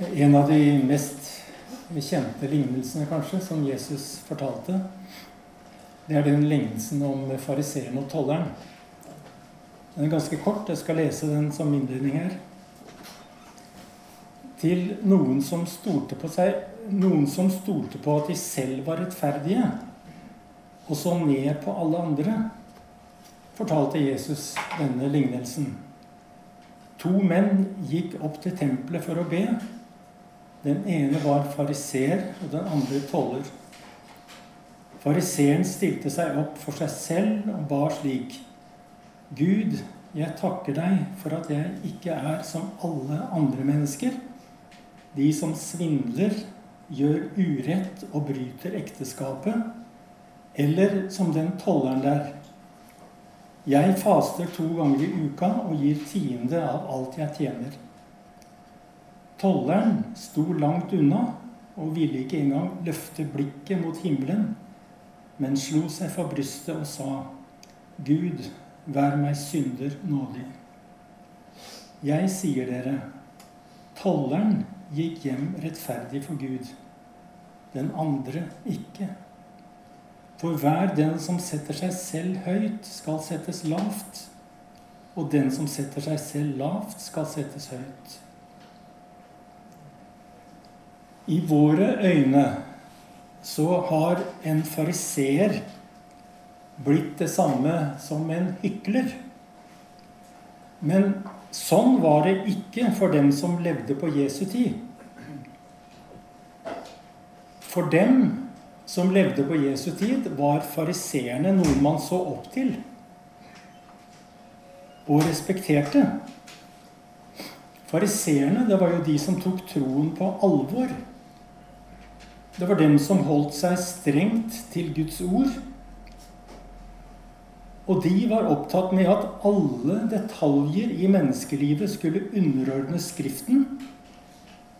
En av de mest kjente lignelsene kanskje som Jesus fortalte, det er den lignelsen om fariseeren og tolleren. Den er ganske kort. Jeg skal lese den som innledning her. Til noen som stolte på seg Noen som stolte på at de selv var rettferdige, og så ned på alle andre, fortalte Jesus denne lignelsen. To menn gikk opp til tempelet for å be. Den ene var fariseer, og den andre toller. Fariseeren stilte seg opp for seg selv og ba slik.: Gud, jeg takker deg for at jeg ikke er som alle andre mennesker, de som svindler, gjør urett og bryter ekteskapet, eller som den tolleren der. Jeg faster to ganger i uka og gir tiende av alt jeg tjener. Tolleren sto langt unna og ville ikke engang løfte blikket mot himmelen men slo seg for brystet og sa, Gud, vær meg synder nådig. Jeg sier dere, tolleren gikk hjem rettferdig for Gud, den andre ikke. For hver den som setter seg selv høyt, skal settes lavt, og den som setter seg selv lavt, skal settes høyt. I våre øyne så har en fariseer blitt det samme som en hykler. Men sånn var det ikke for dem som levde på Jesu tid. For dem som levde på Jesu tid, var fariseerne noen man så opp til og respekterte. Fariseerne, det var jo de som tok troen på alvor. Det var dem som holdt seg strengt til Guds ord. Og de var opptatt med at alle detaljer i menneskelivet skulle underordnes Skriften,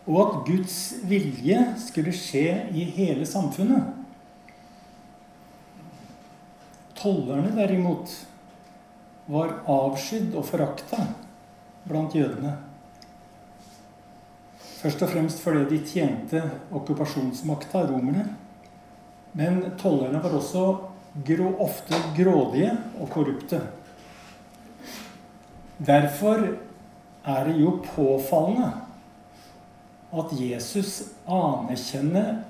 og at Guds vilje skulle skje i hele samfunnet. Tollerne derimot var avskydd og forakta blant jødene. Først og fremst fordi de tjente okkupasjonsmakta, romerne. Men tollerne var også grå, ofte grådige og korrupte. Derfor er det jo påfallende at Jesus anerkjenner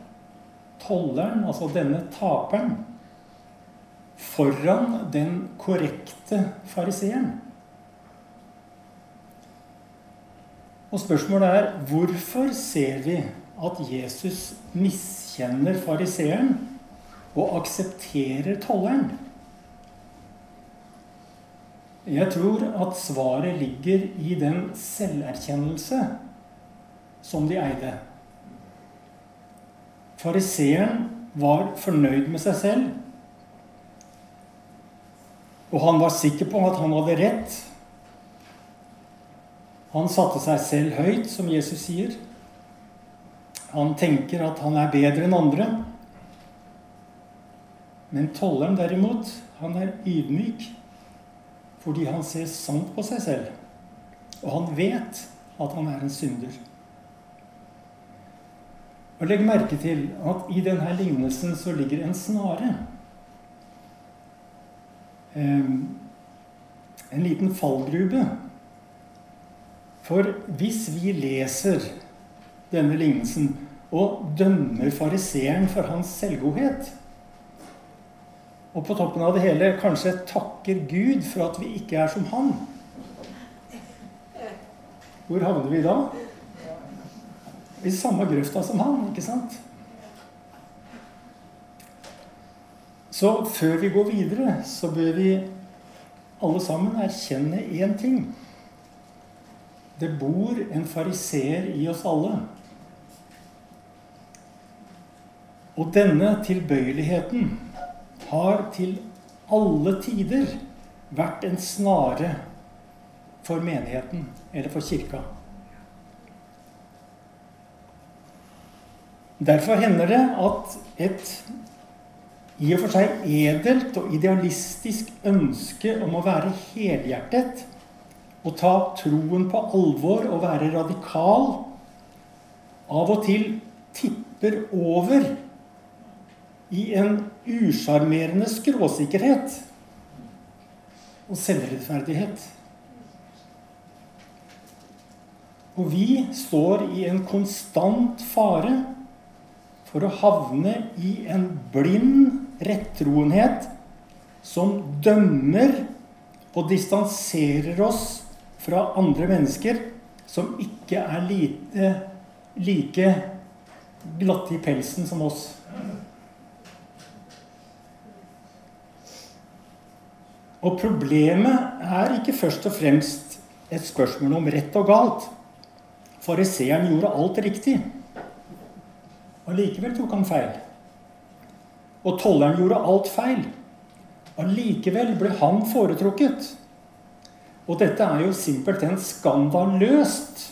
tolleren, altså denne taperen, foran den korrekte fariseeren. Og spørsmålet er hvorfor ser vi at Jesus miskjenner fariseeren og aksepterer tolleren? Jeg tror at svaret ligger i den selverkjennelse som de eide. Fariseeren var fornøyd med seg selv. Og han var sikker på at han hadde rett han satte seg selv høyt, som Jesus sier. Han tenker at han er bedre enn andre. Men tolleren derimot, han er ydmyk fordi han ser sant på seg selv. Og han vet at han er en synder. Og Legg merke til at i denne lignelsen så ligger en snare. En liten fallgrube for hvis vi leser denne lignelsen og dømmer fariseeren for hans selvgodhet, og på toppen av det hele kanskje takker Gud for at vi ikke er som han Hvor havner vi da? I samme grøfta som han, ikke sant? Så før vi går videre, så bør vi alle sammen erkjenne én ting. Det bor en fariseer i oss alle. Og denne tilbøyeligheten har til alle tider vært en snare for menigheten eller for kirka. Derfor hender det at et i og for seg edelt og idealistisk ønske om å være helhjertet å ta troen på alvor og være radikal av og til tipper over i en usjarmerende skråsikkerhet og selvrettferdighet. Og vi står i en konstant fare for å havne i en blind rettroenhet som dømmer og distanserer oss fra andre mennesker som ikke er lite, like glatte i pelsen som oss. Og problemet er ikke først og fremst et spørsmål om rett og galt. Fariseeren gjorde alt riktig. Allikevel tok han feil. Og tolleren gjorde alt feil. Allikevel ble han foretrukket. Og dette er jo simpelthen skandaløst.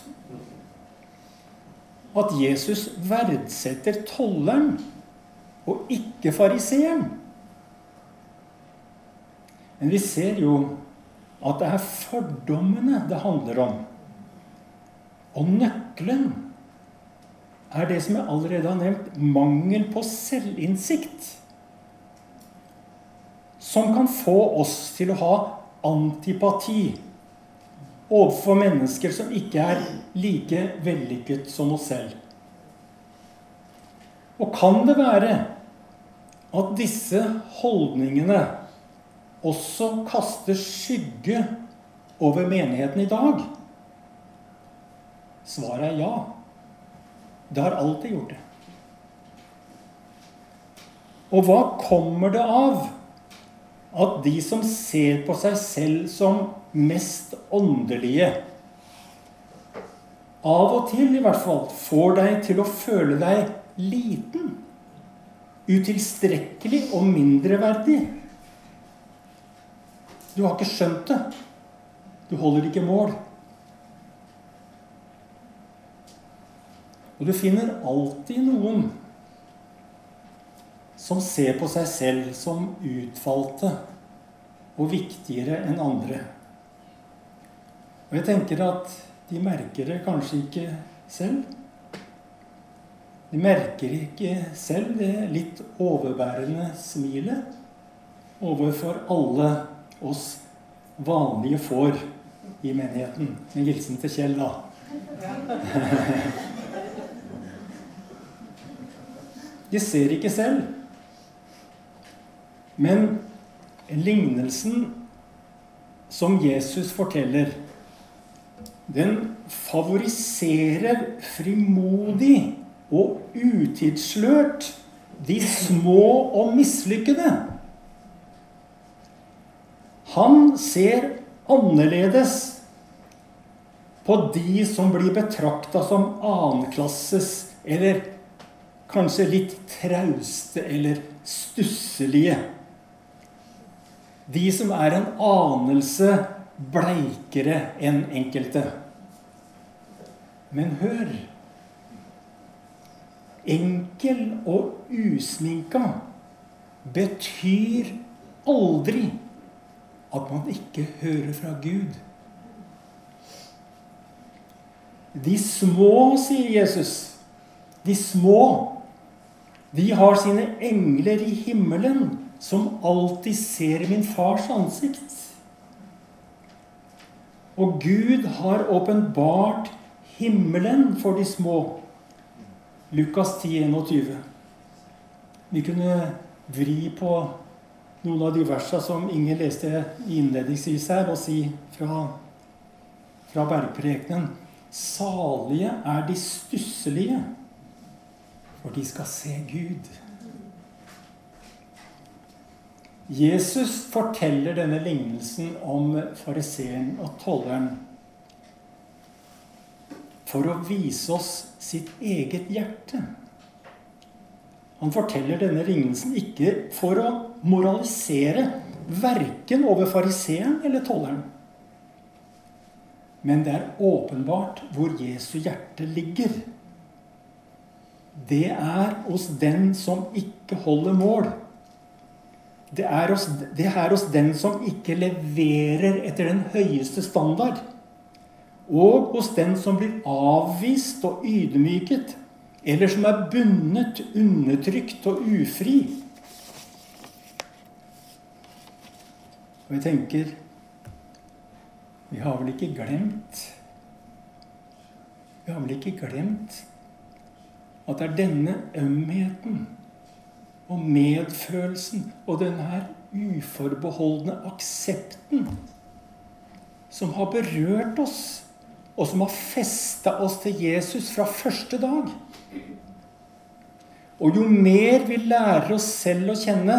At Jesus verdsetter tolleren og ikke fariseeren. Men vi ser jo at det er fordommene det handler om. Og nøkkelen er det som jeg allerede har nevnt mangel på selvinnsikt. Som kan få oss til å ha antipati overfor mennesker som ikke er like vellykket som oss selv. Og kan det være at disse holdningene også kaster skygge over menigheten i dag? Svaret er ja. Det har alltid gjort det. Og hva kommer det av at de som ser på seg selv som mest åndelige, av og til i hvert fall får deg til å føle deg liten, utilstrekkelig og mindreverdig? Du har ikke skjønt det. Du holder ikke mål. Og du finner alltid noen som ser på seg selv som utvalgte og viktigere enn andre. Og jeg tenker at de merker det kanskje ikke selv. De merker ikke selv det litt overbærende smilet overfor alle oss vanlige får i menigheten. En hilsen til Kjell, da. De ser ikke selv. Men lignelsen som Jesus forteller, den favoriserer frimodig og utidsslørt de små og mislykkede. Han ser annerledes på de som blir betrakta som annenklasses eller kanskje litt trauste eller stusselige. De som er en anelse bleikere enn enkelte. Men hør Enkel og usminka betyr aldri at man ikke hører fra Gud. De små, sier Jesus, de små de har sine engler i himmelen, som alltid ser min fars ansikt. Og Gud har åpenbart himmelen for de små. Lukas 10, 21. Vi kunne vri på noen av de versene som Inger leste innledningsvis her, og si fra, fra bergprekenen Salige er de stusselige for de skal se Gud. Jesus forteller denne lignelsen om fariseeren og tolleren for å vise oss sitt eget hjerte. Han forteller denne lignelsen ikke for å moralisere verken over fariseeren eller tolleren. Men det er åpenbart hvor Jesu hjerte ligger det er hos den som ikke holder mål. Det er, hos, det er hos den som ikke leverer etter den høyeste standard. Og hos den som blir avvist og ydmyket eller som er bundet, undertrykt og ufri. Og jeg tenker Vi har vel ikke glemt Vi har vel ikke glemt at det er denne ømheten og medfølelsen og denne uforbeholdne aksepten som har berørt oss, og som har festa oss til Jesus fra første dag. Og jo mer vi lærer oss selv å kjenne,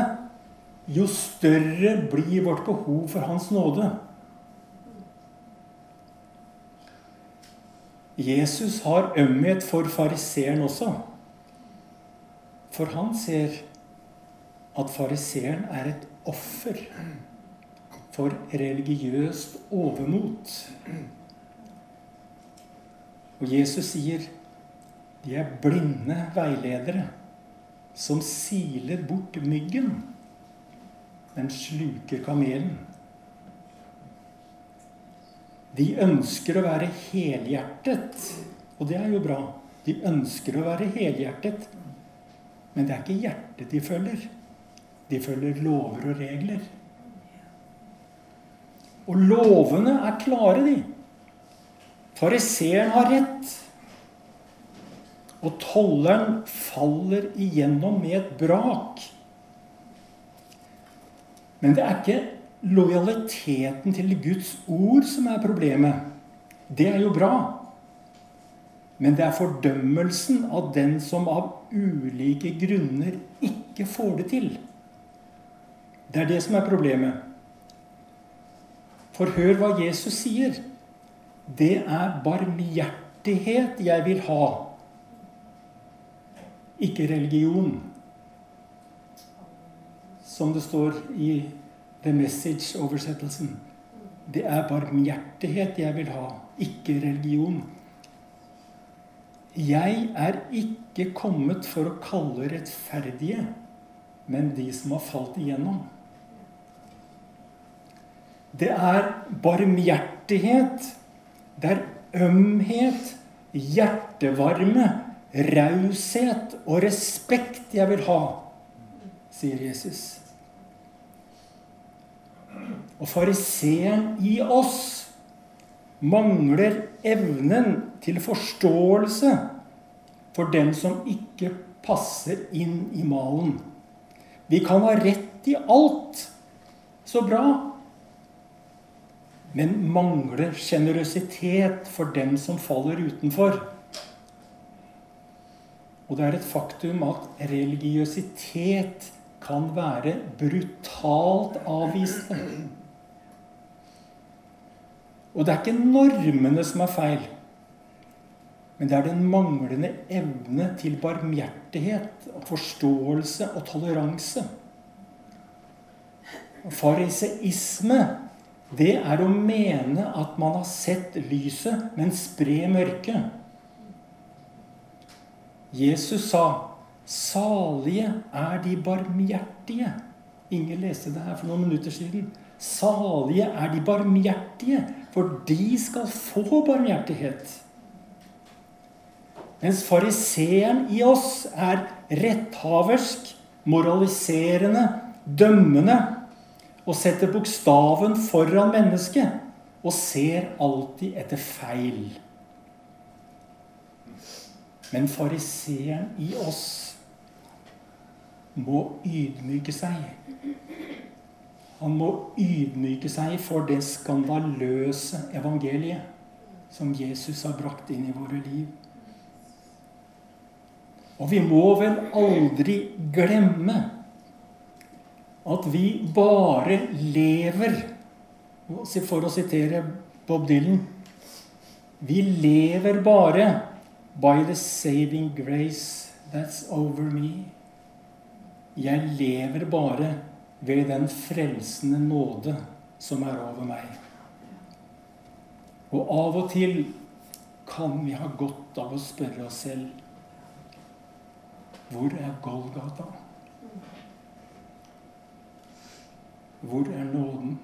jo større blir vårt behov for Hans nåde. Jesus har ømhet for fariseeren også. For han ser at fariseeren er et offer for religiøst overmot. Og Jesus sier de er blinde veiledere som siler bort myggen, men sluker kamelen. De ønsker å være helhjertet, og det er jo bra. De ønsker å være helhjertet, men det er ikke hjertet de følger. De følger lover og regler. Og lovene er klare, de. Fariseeren har rett. Og tolleren faller igjennom med et brak. Men det er ikke lojaliteten til Guds ord som er problemet. Det er jo bra. Men det er fordømmelsen av den som av ulike grunner ikke får det til. Det er det som er problemet. For hør hva Jesus sier. Det er barmhjertighet jeg vil ha, ikke religion. Som det står i The Message-oversettelsen. Det er barmhjertighet jeg vil ha, ikke religion. Jeg er ikke kommet for å kalle rettferdige, men de som har falt igjennom. Det er barmhjertighet. Det er ømhet, hjertevarme, raushet og respekt jeg vil ha, sier Jesus. Og fariseeren i oss mangler evnen til forståelse for den som ikke passer inn i malen. Vi kan ha rett i alt. Så bra men mangler sjenerøsitet for dem som faller utenfor. Og det er et faktum at religiøsitet kan være brutalt avvisende. Og det er ikke normene som er feil, men det er den manglende evne til barmhjertighet, forståelse og toleranse. Fariseisme det er å mene at man har sett lyset, men spre mørket. Jesus sa 'Salige er de barmhjertige'. Ingen leste det her for noen minutter siden. Salige er de barmhjertige, for de skal få barmhjertighet. Mens fariseeren i oss er retthaversk, moraliserende, dømmende og setter bokstaven foran mennesket og ser alltid etter feil. Men fariseeren i oss må ydmyke seg. Han må ydmyke seg for det skandaløse evangeliet som Jesus har brakt inn i våre liv. Og vi må vel aldri glemme at vi bare lever For å sitere Bob Dylan Vi lever bare by the saving grace that's over me. Jeg lever bare ved den frelsende nåde som er over meg. Og av og til kan vi ha godt av å spørre oss selv hvor er Golgata? Hvor er nåden?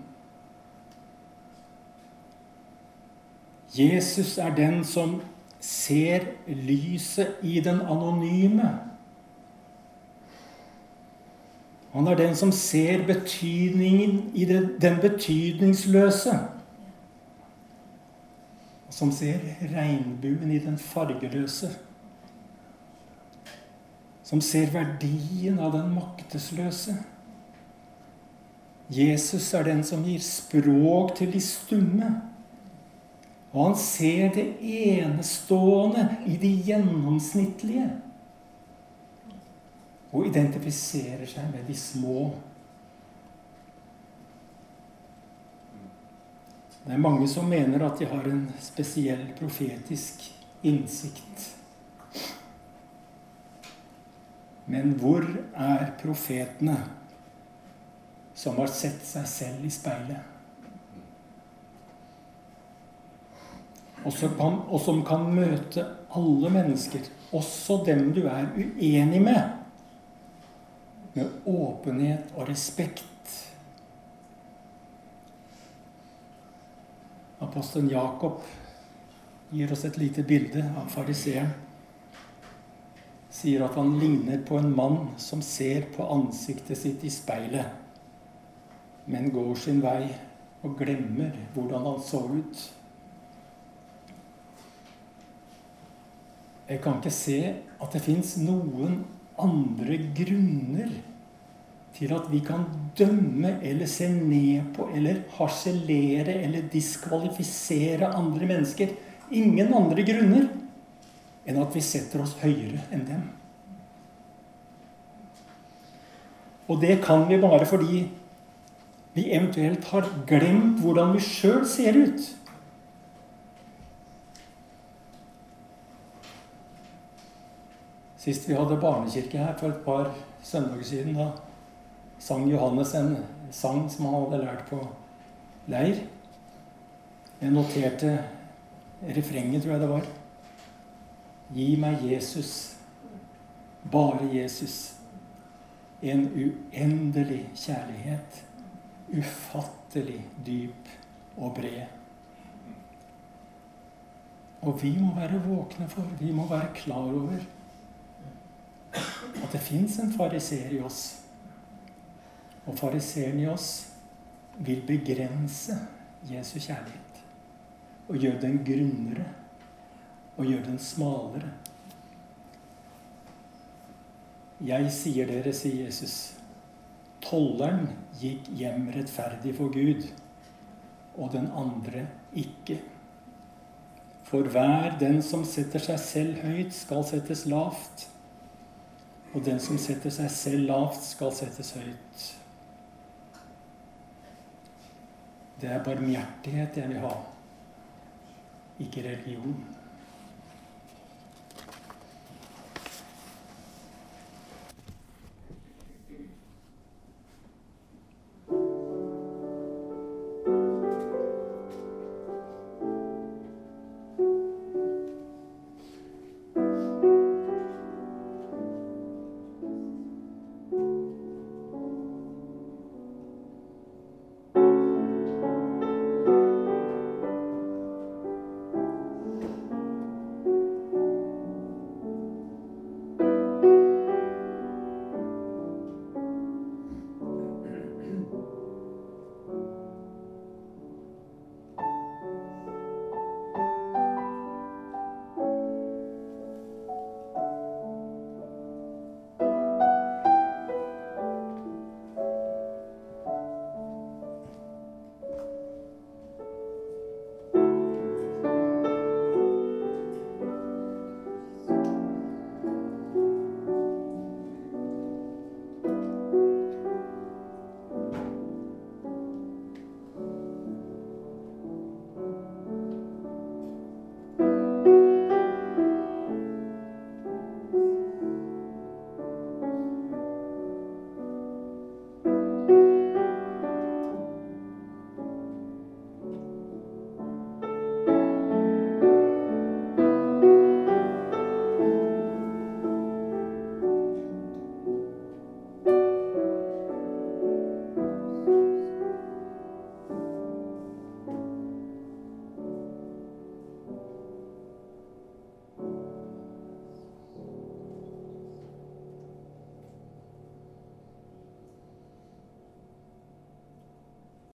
Jesus er den som ser lyset i den anonyme. Han er den som ser betydningen i den betydningsløse. Som ser regnbuen i den fargeløse. Som ser verdien av den maktesløse. Jesus er den som gir språk til de stumme. Og han ser det enestående i de gjennomsnittlige. Og identifiserer seg med de små. Det er mange som mener at de har en spesiell profetisk innsikt. Men hvor er profetene? Som har sett seg selv i speilet. Og som, kan, møte alle mennesker, også dem du er uenig med, med åpenhet og respekt. Apostelen Jakob gir oss et lite bilde av fariseeren. Sier at han ligner på en mann som ser på ansiktet sitt i speilet men går sin vei og glemmer hvordan han så ut. Jeg kan ikke se at det fins noen andre grunner til at vi kan dømme eller se ned på eller harselere eller diskvalifisere andre mennesker. Ingen andre grunner enn at vi setter oss høyere enn dem. Og det kan vi bare fordi vi eventuelt har glemt hvordan vi sjøl ser ut. Sist vi hadde barnekirke her for et par søndager siden, da sang Johannes en sang som han hadde lært på leir. Jeg noterte refrenget, tror jeg det var. Gi meg Jesus, bare Jesus, en uendelig kjærlighet ufattelig dyp og bred. Og vi må være våkne for, vi må være klar over at det fins en fariseer i oss. Og fariseeren i oss vil begrense Jesu kjærlighet. Og gjøre den grunnere. Og gjøre den smalere. Jeg sier dere, sier Jesus, Tolleren gikk hjem rettferdig for Gud, og den andre ikke. For hver den som setter seg selv høyt, skal settes lavt. Og den som setter seg selv lavt, skal settes høyt. Det er barmhjertighet jeg vil ha, ikke religion.